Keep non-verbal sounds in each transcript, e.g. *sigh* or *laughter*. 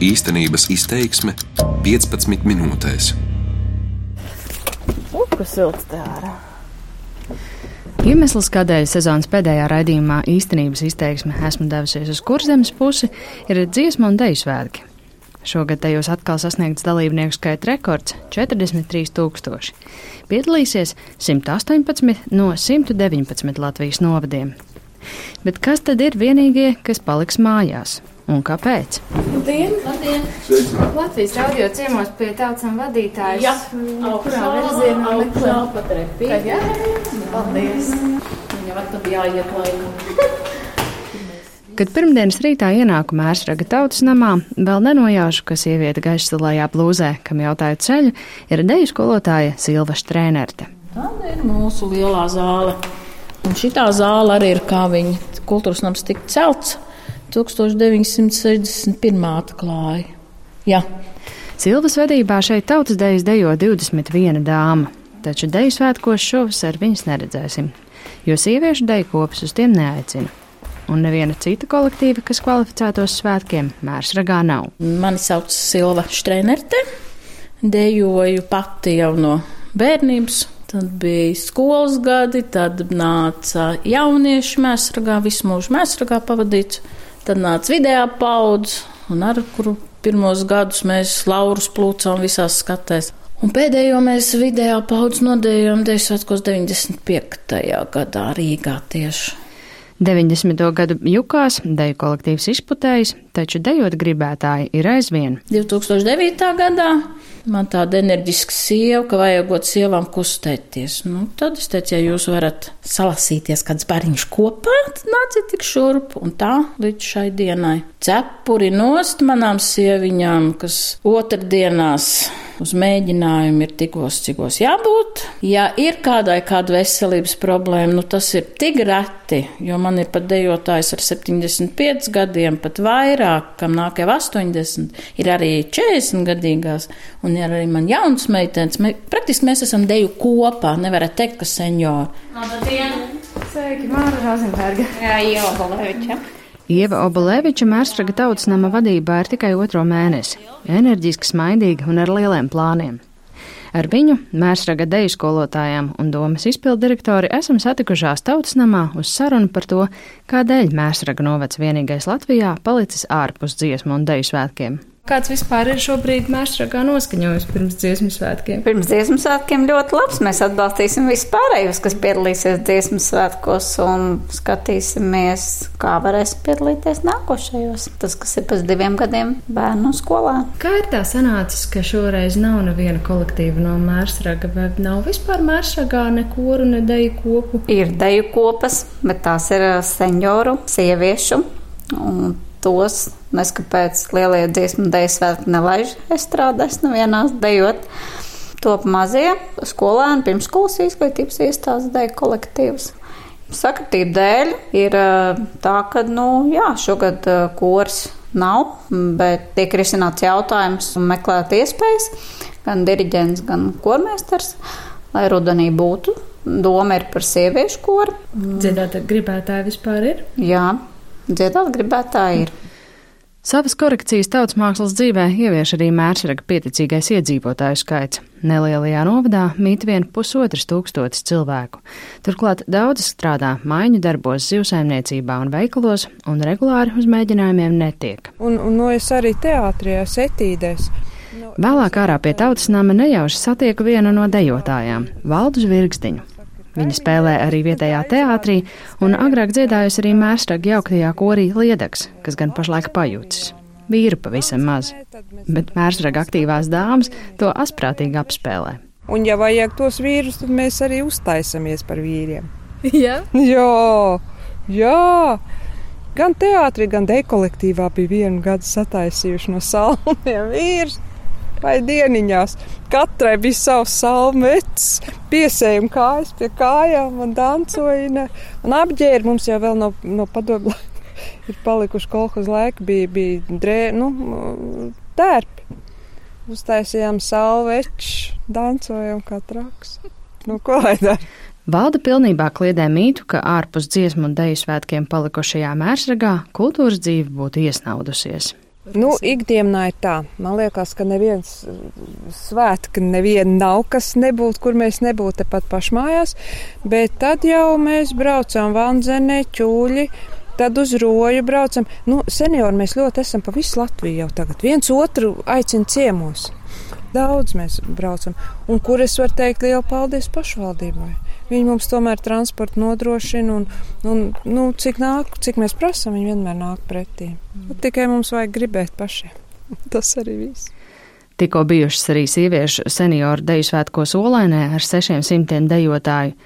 Īstenības izteiksme 15 minūtēs. Upe silts te ārā. Iemesls, kādēļ sezonas pēdējā raidījumā īstenības izteiksme esmu devusies uz kurzemes pusi, ir dziesmu un deju svētki. Šogad tajos atkal sasniegts dalībnieku skaita rekords - 43,000. Piedalīsies 118 no 119 Latvijas novadiem. Bet kas tad ir vienīgie, kas paliks mājās? Un kāpēc? Labdien! Labdien. Latvijas radio ciemos pie tautsam vadītājs. Jā, kurā virzienā meklē? pa trepi. Jā, paldies. Viņa var tad jāiet laikam. *laughs* Kad pirmdienas rītā ienāku mērsraga tautas namā, vēl nenojaušu, ka sieviete gaišsalajā blūzē, kam jautāju ceļu, ir deju skolotāja Silva Strēnerte. Tāda ir mūsu lielā zāle. Un šitā zāle arī ir kā viņa kultūras nams tika celts 1961. atklāja. Jā. Silvas vadībā šeit tautas dejas dejo 21 dāma, taču deju svētkos šovasar viņas neredzēsim, jo sieviešu deju kopas uz tiem neaicina. Un neviena cita kolektīva, kas kvalificētos svētkiem, mērsragā nav. Mani sauc Silva Strēnerte. Dejoju pati jau no bērnības. Tad bija skolas gadi, tad nāca jaunieši mēsragā, visu mūžu mēsragā pavadīts. Tad nāca vidējā paudze, un ar kuru pirmos gadus mēs laurus plūcām visās skatēs. Un pēdējo mēs vidējā paudze nodējām 1995. gadā Rīgā tieši. 90. gadu jukās deju kolektīvs izputējis, taču dejot gribētāji ir aizvien. 2009. gadā man tāda enerģiska sieva, ka vajagot sievām kustēties. Nu, tad es teicu, ja jūs varat salasīties kāds bariņš kopā, tad nāciet tik šurp. Un tā līdz šai dienai. Cepuri nost manām sieviņām, kas otrdienās uz mēģinājumu ir tikos, cikos jābūt. Ja ir kādai kāda veselības problēma, nu tas ir tik reti, jo man ir pat dejotājs ar 75 gadiem, pat vairāk, kam nāk jau 80, ir arī 40 gadīgās, un ir arī man jauns meitenes. Mē, praktiski mēs esam deju kopā, nevarat teikt, ka senjori. Labdien! Sveiki, Māra Rozenberga. Jā, Ieva Balēviča. Ieva Obolēviča Mērsraga tautas nama vadībā ir tikai otro mēnesi. Enerģiski, smaidīga un ar lieliem plāniem. Ar viņu, Mērsraga deju skolotājām un domas izpildirektori esam satikušās tautas namā uz sarunu par to, kādēļ Mērsraga novads vienīgais Latvijā palicis ārpus dziesmu un deju svētkiem. Kāds vispār ir šobrīd mēstrāgā noskaņojums pirms dziesmu svētkiem? Pirms dziesmu svētkiem ļoti labs. Mēs atbalstīsim vispārējos, kas piedalīsies dziesmu svētkos un skatīsimies, kā varēs piedalīties nākošajos. Tas, kas ir pēc diviem gadiem bērnu skolā. Kā ir tā sanācis, ka šoreiz nav neviena kolektīva no mērsraga, vai nav vispār mērsragā ne koru, ne deju kopu? Ir deju kopas, bet tās ir senioru, sieviešu. Un tos neskapēc lielie dziesmu deju svētki nelaiž estrādēs nevienās dejot. Top mazie skolēni, pirmskolas izglītības iestādes deju kolektīvas. Sakritību dēļ ir tā, ka, nu, jā, šogad kurs nav, bet tiek risināts jautājums un meklēt iespējas gan diriģents, gan kormēsters, lai rudenī būtu. Doma ir par sieviešu koru. Dziedāt gribētāji vispār ir? Jā, dziedāt gribētāji ir. Savas korekcijas tautas mākslas dzīvē ievieš arī mērsraga pieticīgais iedzīvotāju skaits. Nelielajā novadā mīt vien pusotras tūkstotis cilvēku. Turklāt daudz strādā maiņu darbos, zivsaimniecībā un veikalos, un regulāri uz mēģinājumiem netiek. Un, un no es arī teātrijās, etīdēs. Vēlāk ārā pie tautas nama nejauši satieku vienu no dejotājām - Valdu Zvirgzdiņu. Viņa spēlē arī vietējā teātrī un agrāk dziedājusi arī mērsraga jauktajā korī Liedaks, kas gan pašlaik pajūcis. Vīru pavisam maz, bet mērsraga aktīvās dāmas to asprātīgi apspēlē. Un, ja vajag tos vīrus, tad mēs arī uztaisamies par vīriem. *laughs* Jā, Jā, jā. Gan teātrī, gan dekolektīvā bija vienu gadu sataisījuši no *laughs* salmiem vīrus vai dieniņās. Katrai bija savs salmets, piesējumi kājas pie kājām un dancoja. Un apģērbi mums jau vēl no, no padomu ir palikuši kolhoz laika, bija, bija drē, nu, tērpi. Uztaisījām salveču, dancojam kā traks. Nu, ko lai dara? Valda pilnībā kliedē mītu, ka ārpus dziesmu un deju svētkiem palikušajā mērsragā kultūras dzīve būtu iesnaudusies. Nu, ikdienā ir tā. Man liekas, ka neviens svētki neviena nav, kas nebūtu, kur mēs nebūtu tepat pašmājās. Bet tad jau mēs braucām Vanzenē, ķūļi. Tad uz roju braucam. Nu, seniori mēs ļoti esam pa visu Latviju jau tagad. Viens otru aicina ciemos. Daudz mēs braucam. Un kur es varu teikt lielu paldies pašvaldībai? Viņi mums tomēr transportu nodrošina, un, un nu, cik, nāk, cik mēs prasām, viņi vienmēr nāk pretī. Mm. Tikai mums vajag gribēt pašiem. *laughs* Tas arī viss. Tikko bijušas arī sieviešu senioru deju svētkos Olainē ar 600 dejotāju.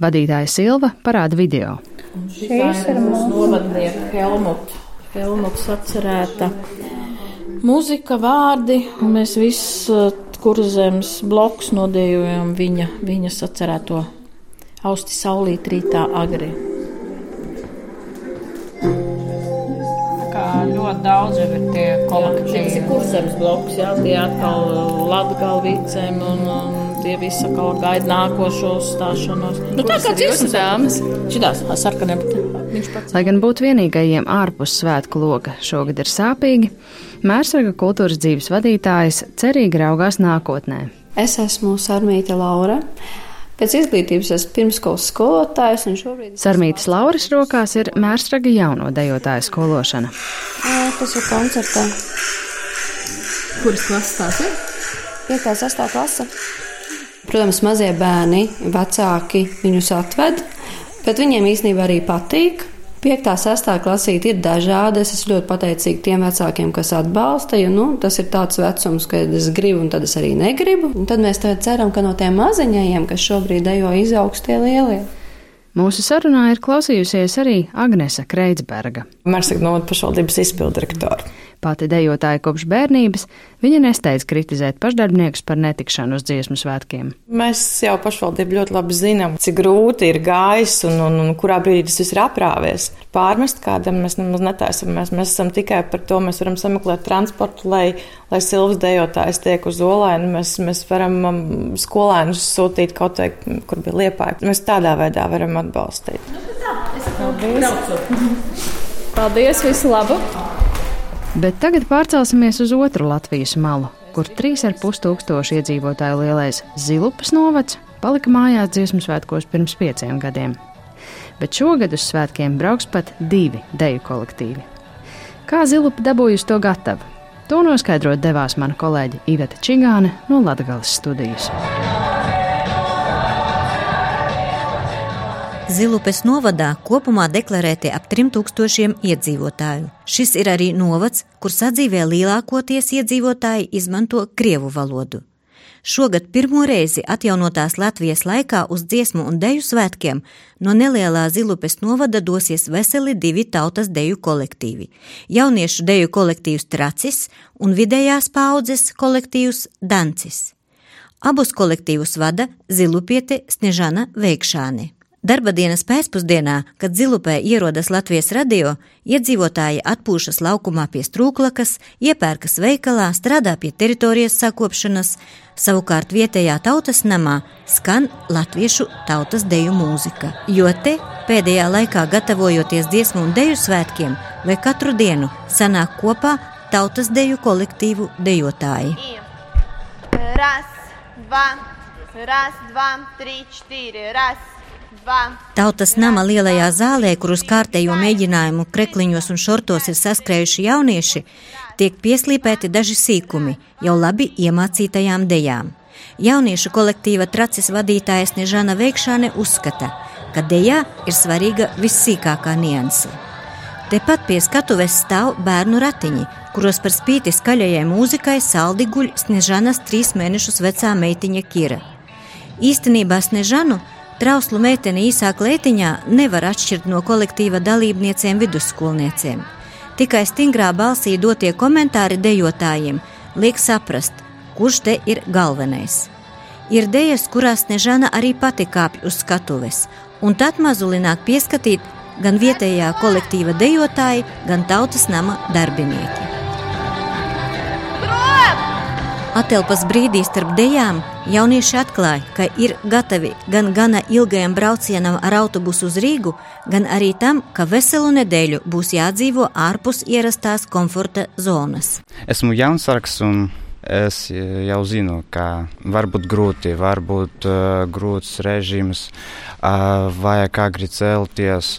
Vadītāja Silva parāda video. Šīs ir mūsu novadnieka Helmut, Helmuts atcerēta. Mūzika, vārdi, un mēs visu kurzemes blokus nodējojam viņa, viņas atcerēto austi saulīt rītā agri. Kā ļoti daudz jau ir tie kolektīvi. Kurzemes bloks, jā, tie atkal latgalvīcēm un, un tie visi atkal gaida nākošo uzstāšanos. Nu, tā kā dziesmas dāmas. Šitās sarkaniem. Lai gan būt vienīgajiem ārpus svētku loka šogad ir sāpīgi, Mērsraga kultūras dzīves vadītājs cerīgi raugās nākotnē. Es esmu Sarmīta Laura. Pēc izglītības esmu pirmskolas skolotājs, un šobrīd. Sarmītas Lauras rokās ir mērsraga jauno dejotāju skološana. Jā, tas ir koncertā. Kuras klases tās ir? 5. 6. klase. Protams, mazie bērni, vecāki viņus atved, bet viņiem īstenībā arī patīk. 5. un 6. klasīte ir dažāda. Es esmu ļoti pateicīga tiem vecākiem, kas atbalsta. Jo nu, tas ir tāds vecums, kad es gribu, un tad es arī negribu. Un tad mēs ceram, ka no tiem maziņajiem, kas šobrīd dejo, izaugs tie lielie. Mūsu sarunā ir klausījusies arī Agnese Kreitsberga. Mērsaka novada pašvaldības izpildirektora. Pati dejotāja kopš bērnības, viņa nesteidz kritizēt pašdarbniekus par netikšanu uz dziesmu svētkiem. Mēs jau pašvaldību ļoti labi zinām, cik grūti ir gājis un, un, un kurā brīdī tas viss ir aprāvies. Pārmest kādam mēs nemaz netaisam. Mēs, mēs esam tikai par to, mēs varam sameklēt transportu, lai, lai silvas dejotājs tiek uz olaini. Mēs, mēs varam um, skolēnus sūtīt kaut vai, kur bija liepāja. Mēs tādā veidā varam atbalstīt. Paldies! Paldies, visu labu! Bet tagad pārcelsimies uz otru Latvijas malu, kur 3,5 tūkstoši iedzīvotāju lielais Zilupas novads palika mājās dziesmu svētkos pirms pieciem gadiem. Bet šogad uz svētkiem brauks pat divi deju kolektīvi. Kā Zilupa dabūjusi to gatavu? To noskaidrot devās mana kolēģe Iveta Čigāne no Latgales studijas. Zilupes novadā kopumā deklarēti ap 3000 iedzīvotāju. Šis ir arī novads, kur sadzīvē lielākoties iedzīvotāji izmanto krievu valodu. Šogad pirmo reizi atjaunotās Latvijas laikā uz dziesmu un deju svētkiem no nelielā Zilupes novada dosies veseli divi tautas deju kolektīvi - jauniešu deju kolektīvs Tracis un vidējās paudzes kolektīvs Dancis. Abus kolektīvus vada Zilupiete Snežana Veikšāne. Darba dienas pēcpusdienā, kad Zilupē ierodas Latvijas radio, iedzīvotāji atpūšas laukumā pie strūklakas, iepērkas veikalā, strādā pie teritorijas sakopšanas, savukārt vietējā tautas namā skan latviešu tautas deju mūzika. Jo te pēdējā laikā gatavojoties dziesmu un deju svētkiem, vai katru dienu sanāk kopā tautas deju kolektīvu dejotāji. Raz, dva, raz, dva, trīs, četiri, raz. Tautas nama lielajā zālē, kur uz kārtējo mēģinājumu krekliņos un šortos ir saskrējuši jaunieši, tiek pieslīpēti daži sīkumi jau labi iemācītajām dejām. Jauniešu kolektīva tracis vadītāja Snežana Veikšāne uzskata, ka dejā ir svarīga vissīkākā nianse. Tepat pie skatuves stāv bērnu ratiņi, kuros par spīti skaļajai mūzikai saldi guļ Snežanas trīs mēnešus vecā meitiņa Kira. Īstenībā Snežanu Trauslu meiteni īsā kleitiņā nevar atšķirt no kolektīva dalībniecēm vidusskolniecēm. Tikai stingrā balsī dotie komentāri dejotājiem liek saprast, kurš te ir galvenais. Ir dejas, kurās Nežana arī pati kāpj uz skatuves, un tad mazulināk pieskatīt gan vietējā kolektīva dejotāji, gan tautas nama darbinieki. Atelpas brīdī starp dejām jaunieši atklāja, ka ir gatavi gan gana ilgajam braucienam ar autobusu uz Rīgu, gan arī tam, ka veselu nedēļu būs jādzīvo ārpus ierastās komforta zonas. Esmu jaunsargs un es jau zinu, ka var būt grūti, var būt uh, grūts režīms, uh, vajag agri celties.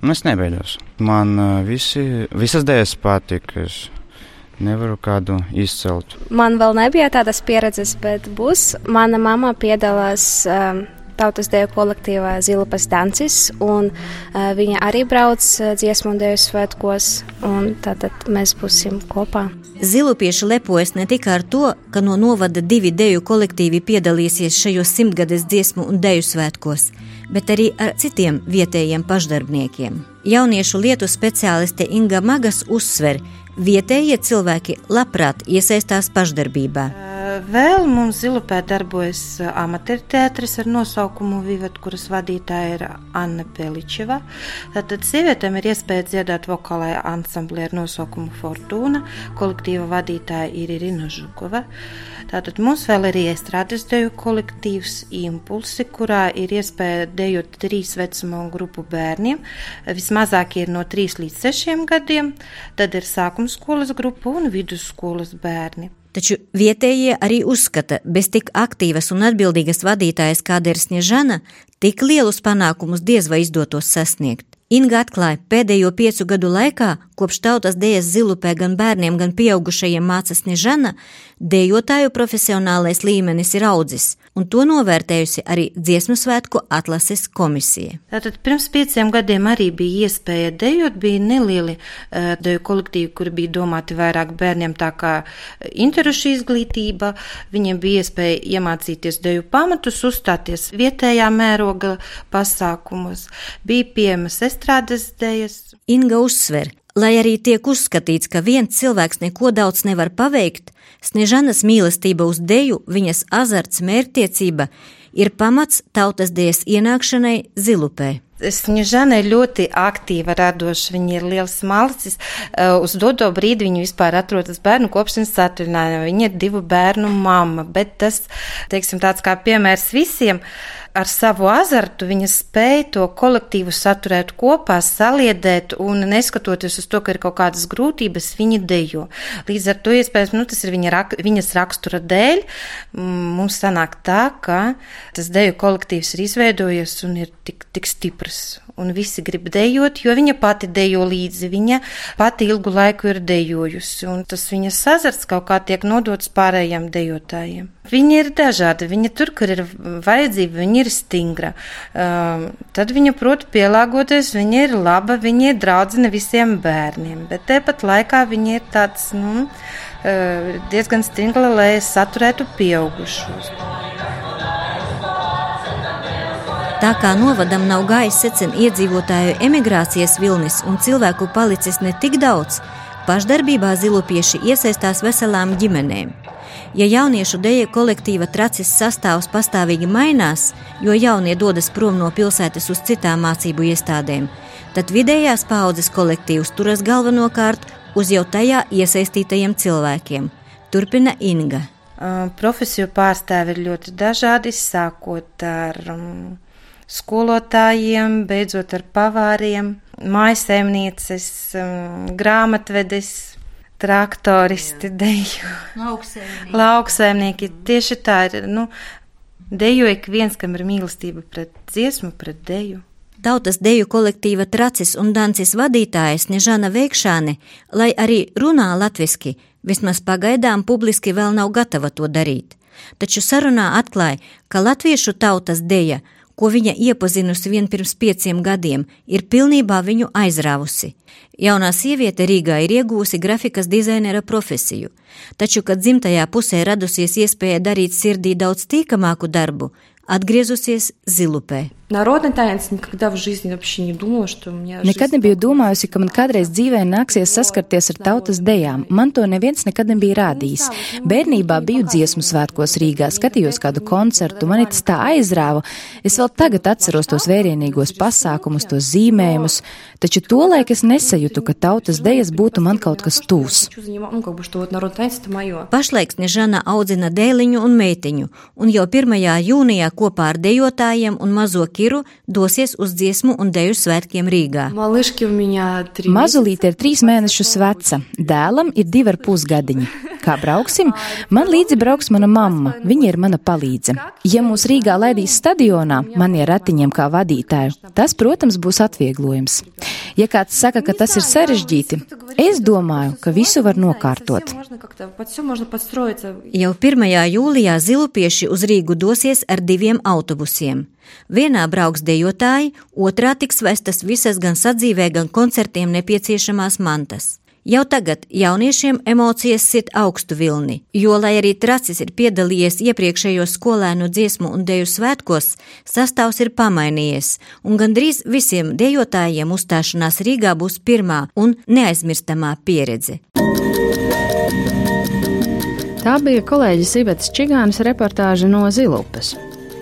Es nebeidos. Man uh, visi, visas dēļas patika. Es nevaru kādu izcelt. Man vēl nebija tādas pieredzes, bet būs. Mana mamma piedalās um, tautas deju kolektīvā Zilupas Dancis, un uh, viņa arī brauc uh, dziesmu un deju svētkos, un tātad mēs būsim kopā. Zilupieši lepojas ne tikai ar to, ka no novada divi deju kolektīvi piedalīsies šajos simtgades dziesmu un deju svētkos, bet arī ar citiem vietējiem pašdarbniekiem. Jauniešu lietu speciāliste Inga Magas uzsver, Vietējie cilvēki labprāt iesaistās pašdarbībā. Vēl mums Zilupē darbojas amatieru teātris ar nosaukumu Vivat, kuras vadītāja ir Anna Peličeva. Tātad sievietēm ir iespēja dziedāt vokālajā ansamblē ar nosaukumu Fortūna, kolektīva vadītāja ir Irina Žukova. Tātad mums vēl ir iestrādes deju kolektīvs Impulsi, kurā ir iespēja dejot trīs vecuma grupu bērniem. Vismazākie ir no 3 līdz 6 gadiem, tad ir sākuma skolas grupa un vidusskolas bērni. Taču vietējie arī uzskata, bez tik aktīvas un atbildīgas vadītājas, kāda ir Sniežana, tik lielus panākumus diez vai izdotos sasniegt. Inga atklāja, pēdējo piecu gadu laikā, kopš tautas dēļas zilupē gan bērniem, gan pieaugušajiem mācas Nežana, dejotāju profesionālais līmenis ir audzis, un to novērtējusi arī dziesmu svētku atlases komisija. Tātad pirms pieciem gadiem arī bija iespēja dejot, bija nelieli uh, deju kolektīvi, kuri bija domāti vairāk bērniem, tā kā interešu izglītība, viņiem bija iespēja iemācīties deju pamatus, uzstāties vietējā mēroga pasākumos, bija pieejamas estrādes dēļas. Inga uzsver, lai arī tiek uzskatīts, ka viens cilvēks neko daudz nevar paveikt, Snežanas mīlestība uz deju, viņas azarts, mērķtiecība ir pamats tautas dēļas ienākšanai Zilupē. Sņežana ir ļoti aktīva, radoša. Viņa ir liels malicis. Uz doto brīdi viņa vispār atrodas bērnu kopšanas atvaļinājumā. Viņa ir divu bērnu mamma, bet tas, teiksim, tāds kā piemērs visiem. Ar savu azartu viņa spēja to kolektīvu saturēt kopā, saliedēt, un neskatoties uz to, ka ir kaut kādas grūtības, viņa dejo. Līdz ar to, iespējams, nu, tas ir viņa, rak, viņas rakstura dēļ, mums sanāk tā, ka tas deju kolektīvs ir izveidojies un ir tik, tik stiprs un visi grib dejot, jo viņa pati dejo līdzi. Viņa pati ilgu laiku ir dejojusi, un tas viņas azarts kaut kā tiek nodots pārējiem dejotājiem. Viņa ir dažāda, viņa tur, kur ir vajadzība, viņa ir stingra. Um, tad viņa prot pielāgoties, viņa ir laba, viņa ir draudzene visiem bērniem, bet tepat laikā viņa ir tāds, nu, uh, diezgan stingla, lai saturētu pieaugušos. Tā kā novadam nav gājis secen iedzīvotāju emigrācijas vilnis un cilvēku palicis ne tik daudz, pašdarbībā zilupieši iesaistās veselām ģimenēm. Ja jauniešu deja kolektīva tracis sastāvs pastāvīgi mainās, jo jaunie dodas prom no pilsētas uz citām mācību iestādēm, tad vidējās paudzes kolektīvs turas galvenokārt uz jau tajā iesaistītajiem cilvēkiem. Turpina Inga. Profesiju pārstāvi ir ļoti dažādi, sākot ar um, skolotājiem, beidzot ar pavāriem, mājasēmnieces, um, grāmatvedes, traktoristi, deju. Lauksēmnieki. Lauksēmnieki. Tieši tā ir, nu, deju ik viens, kam ir mīlestība pret dziesmu, pret deju. Tautas deju kolektīva Tracis un Dancis vadītājas Nežana Veikšāne, lai arī runā latviski, vismaz pagaidām publiski vēl nav gatava to darīt. Taču sarunā atklāja, ka latviešu tautas deja – ko viņa iepazinusi vien pirms pieciem gadiem, ir pilnībā viņu aizrāvusi. Jaunā sieviete Rīgā ir iegūsi grafikas dizainera profesiju, taču, kad dzimtajā pusē radusies iespēja darīt sirdī daudz tīkamāku darbu, atgriezusies Zilupē. Народный танец никогда в жизни вообще не думала, что у меня Nekad nebiju domājusi, ka man kādreiz dzīvē nāksies saskarties ar tautas dejām. Man to neviens nekad nebija rādījis. Bērnībā biju dziesmu svētkos Rīgā, skatījos kādu koncertu, mani tas tā aizrāva. Es vēl tagad atceros tos vērienīgos pasākumus, tos zīmējumus, taču tolaik es nesajūtu, ka tautas dejas būtu man kaut kas tūs. Pašlaik Snežana audzina dēliņu un meitiņu, un jau 1. jūnijā kopā ar dejotājiem un mazo Kiru dosies uz dziesmu un deju svētkiem Rīgā. Mazulīte ir trīs mēnešus veca, dēlam ir divi ar pusgadiņi. *laughs* Kā brauksim? Man līdzi brauks mana mamma, viņa ir mana palīdze. Ja mūs Rīgā laidīs stadionā, man ir ratiņiem kā vadītāju, tas, protams, būs atvieglojums. Ja kāds saka, ka tas ir sarežģīti, es domāju, ka visu var nokārtot. Jau 1. jūlijā zilupieši uz Rīgu dosies ar diviem autobusiem. Vienā brauks dejotāji, otrā tiks vestas visas gan sadzīvē, gan koncertiem nepieciešamās mantas. Jau tagad jauniešiem emocijas sit augstu vilni, jo, lai arī Tracis ir piedalījies iepriekšējos skolēnu dziesmu un deju svētkos, sastāvs ir pamainījies, un gandrīz visiem dejotājiem uzstāšanās Rīgā būs pirmā un neaizmirstamā pieredze. Tā bija kolēģis Ivetas Čigānas reportāža no Zilupes.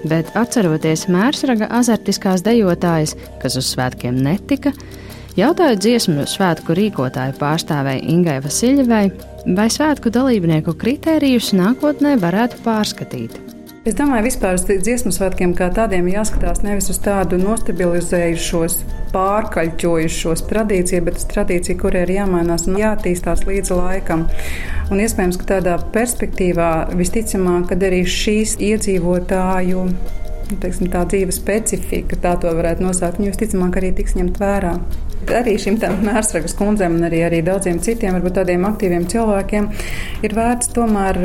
Bet atceroties mērsraga azartiskās dejotājas, kas uz svētkiem netika, jautāju dziesmu svētku rīkotāju pārstāvēja Ingai Vasiljevai, vai svētku dalībnieku kritērijus nākotnē varētu pārskatīt. Es domāju, vispār uz dziesmu svētkiem kā tādiem jāskatās nevis uz tādu nostabilizējušos, pārkaļķojušos tradīciju, bet uz tradīciju, kurai ir jāmainās un jāattīstās līdz laikam. Un iespējams, ka tādā perspektīvā visticamāk, kad arī šīs iedzīvotāju teiksim, tā dzīves specifika, tā to varētu nosaukt, viņi visticamāk arī tiks ņemt vērā. Arī šim mērsragas kundzēm un arī, arī daudziem citiem, varbūt tādiem aktīviem cilvēkiem, ir vērts tomēr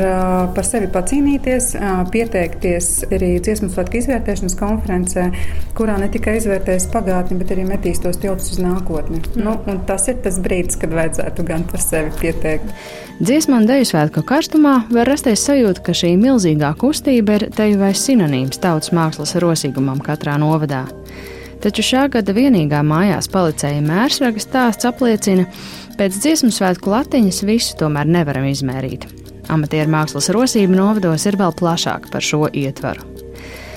par sevi pacīnīties, pieteikties arī dziesmu svētku izvērtēšanas konferencē, kurā ne tikai izvērtēs pagātni, bet arī metīs tos tiltus uz nākotni. Mm. Nu, tas ir tas brīdis, kad vajadzētu gan par sevi pieteikt. Dziesmu un deju svētku karstumā var rasties sajūta, ka šī milzīgā kustība ir teju vai sinonīms tautas mākslas rosīgumam katrā novadā. Taču šā gada vienīgā mājās palicēja mērsraga stāsts apliecina, pēc dziesmu svētku latiņas visu tomēr nevaram izmērīt. Amatieru mākslas rosība novados ir vēl plašāka par šo ietvaru.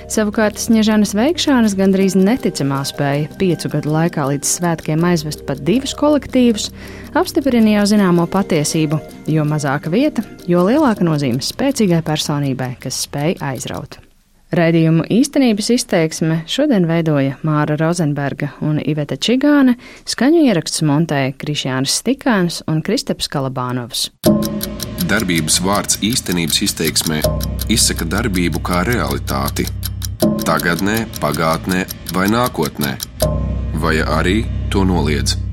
Savukārt Sniežanas veikšanas gandrīz neticamā spēja piecu gadu laikā līdz svētkiem aizvest pat divus kolektīvus, apstiprina jau zināmo patiesību, jo mazāka vieta, jo lielāka nozīme spēcīgai personībai, kas spēj aizraut. Raidījumu īstenības izteiksme šodien veidoja Māra Rozenberga un Iveta Čigāne, skaņu ieraksts montēja Krišjānis Stikāns un Kristaps Kalabānovs. Darbības vārds īstenības izteiksmē izsaka darbību kā realitāti - tagadnē, pagātnē vai nākotnē, vai arī to noliedz.